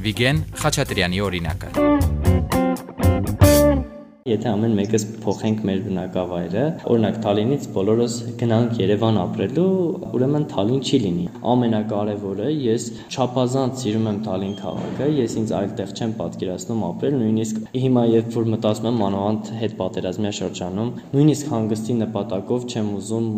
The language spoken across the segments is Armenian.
Վիգեն Խաչատրյանի օրինակը։ Եթե ամեն մեկս փոխենք մեր բնակավայրը, օրինակ Թալինից բոլորս գնանք Երևան ապրելու, ուրեմն Թալին չի լինի։ Ամենակարևորը ես չափազանց սիրում եմ Թալին քաղաքը, ես ինձ այլ տեղ չեմ պատկերացնում ապրել, նույնիսկ հիմա երբ որ մտածում եմ մանավանդ հետ պատերազմյա շրջանում, նույնիսկ հանգստի նպատակով չեմ ուզում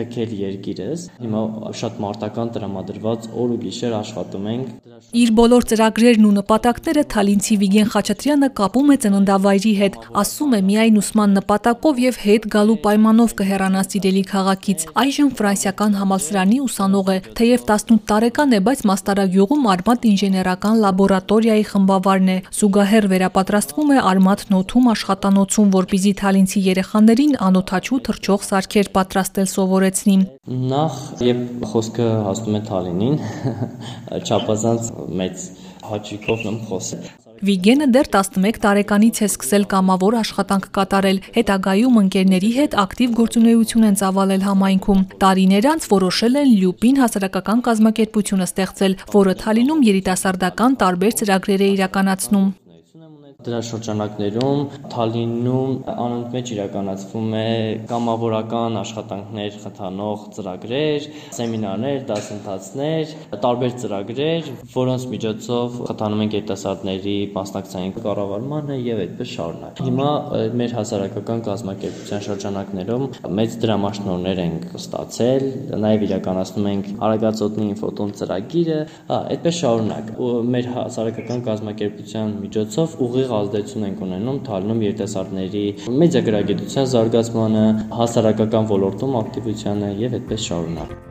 լքել երկիրս։ Հիմա շատ մարտական տրամադրված օր ու գիշեր աշխատում ենք Իր բոլոր ծրագրերն ու նպատակները Թալինցի Վիգեն Խաչատրյանը կապում է ծննդավայրի հետ, ասում է միայն ուսման նպատակով եւ հետ գալու պայմանով կհեռանա սիրելի քաղաքից։ Այժմ ֆրանսիական համալսարանի ուսանող է, թեև 18 տարեկան է, բայց Մաստարագյուղում Արմատ ինժեներական լաբորատորիայի խմբավարն է։ Զուգահեռ վերապատրաստվում է Արմատ նոթում աշխատանոցում, որպիսի Թալինցի երեխաներին անօթաչու թրջող սարքեր պատրաստել սովորեցնի։ Նախ, երբ խոսքը հասնում է Թալինին, չափազանց մեծ հաճույքով եմ խոսել։ Վիգենը դեռ 11 տարեկանից է սկսել կամավոր աշխատանք կատարել, հետագայում ընկերների հետ ակտիվ գործունեություն են ծավալել համայնքում։ Տարիներ անց որոշել են Լյուպին հասարակական կազմակերպություն ստեղծել, որը Թալինում երիտասարդական տարբեր ծրագրեր է իրականացնում։ Դրա շրջանակներում Թալինում անընդմեջ իրականացվում է կամավորական աշխատանքներ խթանող ծրագրեր, սեմինարներ, դասընթացներ, տարբեր ծրագրեր, որոնց միջոցով խթանում են երիտասարդների մասնակցային կառավարմանը եւ այդպես շարունակ։ Հիմա մեր հասարակական կազմակերպության շրջանակներում մեծ դրամաշնորներ ենք ստացել, նաեւ իրականացնում ենք Արագածոտնի ինֆոտոն ծրագիրը, այդպես շարունակ։ Մեր հասարակական կազմակերպության միջոցով ուղիղ ուղիղ ազդեցություն ենք ունենում Թալինում երիտասարդների մեդիագրագիտության զարգացմանը, հասարակական ոլորտում ակտիվությանը եւ այդպես շարունակ։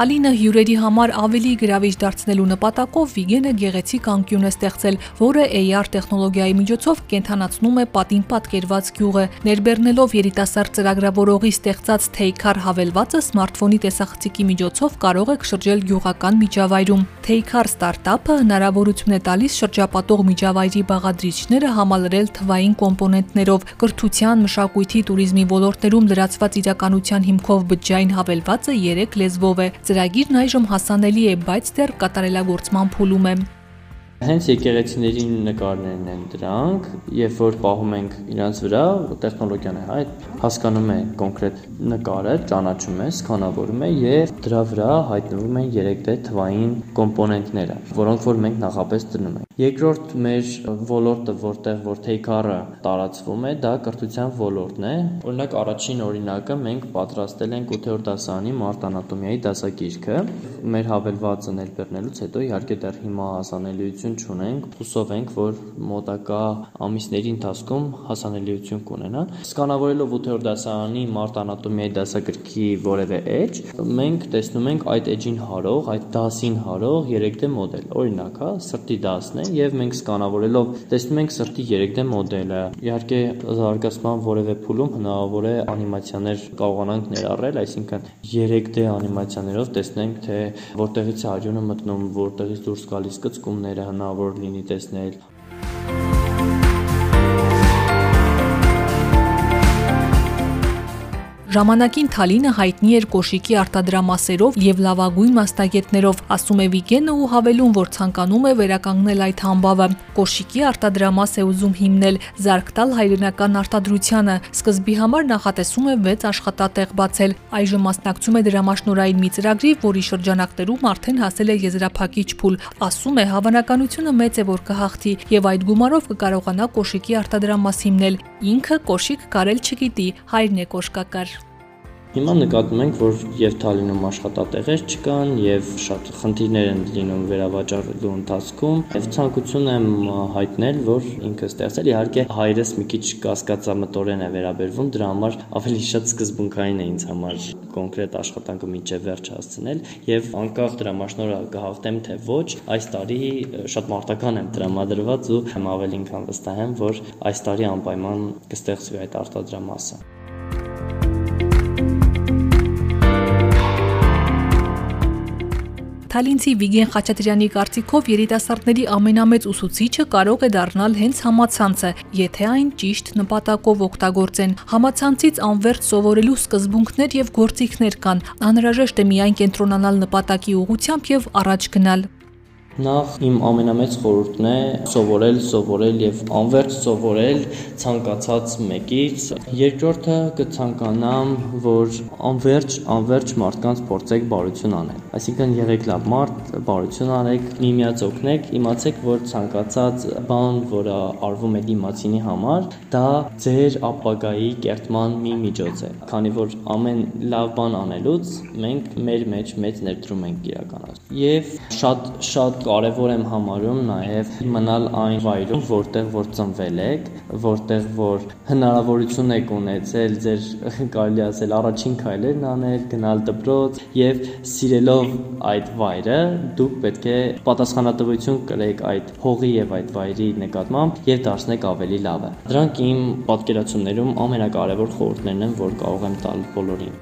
Հալինը հյուրերի համար ավելի գրավիչ դարձնելու նպատակով Վիգենը գեղեցիկ անկյուն է ստեղծել, որը AR տեխնոլոգիայի միջոցով կենթանացնում է պատին պատկերված գյուղը։ Ներբեռնելով երիտասարդ ծրագրավորողի ստեղծած Թեյքար հավելվածը սմարթֆոնի տեսախցիկի միջոցով կարող եք շրջել գյուղական միջավայրում։ Թեյքար ստարտափը հնարավորություն է տալիս շրջապատող միջավայրի բաղադրիչները համալրել թվային կոմպոնենտներով, կրթության, մշակույթի, туриզմի ոլորտներում լրացված իրականության հիմքով բջջային հավելվածը 3 լեզվով է. Ծրագիրն այժմ հասանելի է, բայց դեռ կատարելագործման փուլում է։ Հենց եկեղեցիների նկարներն են դրանք, երբ որ պահում ենք իրանց վրա, տեխնոլոգիան է, հա, հասկանում է կոնկրետ նկարը, ճանաչում է, սկանավորում է եւ դրա վրա հայտնվում են 3D թվային կոմպոնենտները, որոնք որ մենք նախապես դնում ենք։ Երկրորդ մեր ոլորտը, որտեղ որ թեյքարը տարածվում է, դա կրթության ոլորտն է։ Օրինակ առաջին օրինակը մենք պատրաստել ենք 8-րդ դասարանի մարտանատոմիայի դասագիրքը։ Մեր հավելվածը ներբեռնելուց հետո իհարկե դեռ հիմա հասանելիություն չունենք, հուսով ենք, որ մոտակա ամիսների ընթացքում հասանելիություն կունենան։ Սկանավորելով 8-րդ դասարանի մարտ անատոմիայի դասագրքի որևէ էջ, մենք տեսնում ենք այդ էջին հարող, այդ դասին հարող 3D մոդել։ Օրինակ, հա, սրտի դասն է եւ մենք սկանավորելով տեսնում ենք սրտի 3D մոդելը։ Իհարկե զարգացման որևէ փուլում հնարավոր է անիմացիաներ կարողանանք ներառել, այսինքն 3D անիմացիաներով տեսնենք, թե որտեղից է արյունը մտնում, որտեղից դուրս գալիս կծկումները, հնարավոր լինի տեսնել Ժամանակին Թալինը հայտնի էր կոշիկի արտադրամասերով եւ լավագույն մասնագետներով, ասում է Վիգենը ու հավելում, որ ցանկանում է վերականգնել այդ համբավը։ Կոշիկի արտադրամաս է ուզում հիմնել, զարգ տալ հայրենական արտադրությանը։ Սկզբի համար նախատեսում է 6 աշխատատեղ բացել։ Այժմ մասնակցում է դրամաշնորային մի ծրագրի, որի շրջանակներում արդեն հասել է եզրափակիչ փուլ։ Ասում է, հավանականությունը մեծ է, որ կհաղթի եւ այդ գումարով կկարողանա կոշիկի արտադրամաս հիմնել։ Ինքը կոշիկ կարել չգիտի, հայրն է կոշկակար։ Հիմա նկատում ենք, որ եւ Թալինում աշխատատեղեր չկան եւ շատ խնդիրներ են լինում վերավաճառելու ընթացքում եւ ցանկություն եմ հայտնել, որ ինքը ստեղծել իհարկե հայրս մի քիչ կասկածամտորեն է վերաբերվում, դրա համար ավելի շատ սկզբունքային է ինձ համար կոնկրետ աշխատանքը միջև վերջ հասցնել եւ անկախ դրամաշնորհը կհաղթեմ թե ոչ, այս տարի շատ մարտական եմ տրամադրված ու եմ ավելին կան վստահ եմ, որ այս տարի անպայման կստեղծվի այդ արտադրամասը։ Թալինցի Վիգեն Խաչատրյանի կարծիքով երիտասարդների ամենամեծ ուսուցիչը կարող է դառնալ հենց համացանցը, եթե այն ճիշտ նպատակով օգտագործեն։ Համացանցից անվերջ սովորելու սկզբունքներ եւ գործիքներ կան։ Անհրաժեշտ է միայն կենտրոնանալ նպատակի ուղղությամբ եւ առաջ գնալ։ Նախ իմ ամենամեծ խորհուրդն է սովորել, սովորել եւ անverջ սովորել ցանկացած մեկից։ Երկրորդը կցանկանամ, որ անverջ, անverջ մարդկանց փորձեք բարություն անել։ Այսինքն եղեք լավ մարդ, բարություն արեք, միմյանց օգնեք, իմացեք, որ ցանկացած բան, որը արվում է դիմացինի համար, դա ձեր ապագայի կերտման մի միջոց է։ Քանի որ ամեն լավ բան անելուց մենք մեր մեջ մեծ ներդրում ենք իրականացնում։ Եվ շատ շատ կարևոր եմ համարում նաև մնալ այն վայրում, որտեղ որ ծնվել եք, որտեղ որ հնարավորություն եք ունեցել ձեր կարելի ասել առաջին քայլերն անել, գնալ դպրոց եւ սիրելով այդ վայրը, դուք պետք է պատասխանատվություն կրեք այդ հողի եւ այդ վայրի նկատմամբ եւ դարձնեք ավելի լավը։ Դրանք իմ պատկերացումներում ամենակարևոր խորհուրդներն են, որ կարող եմ տալ բոլորին։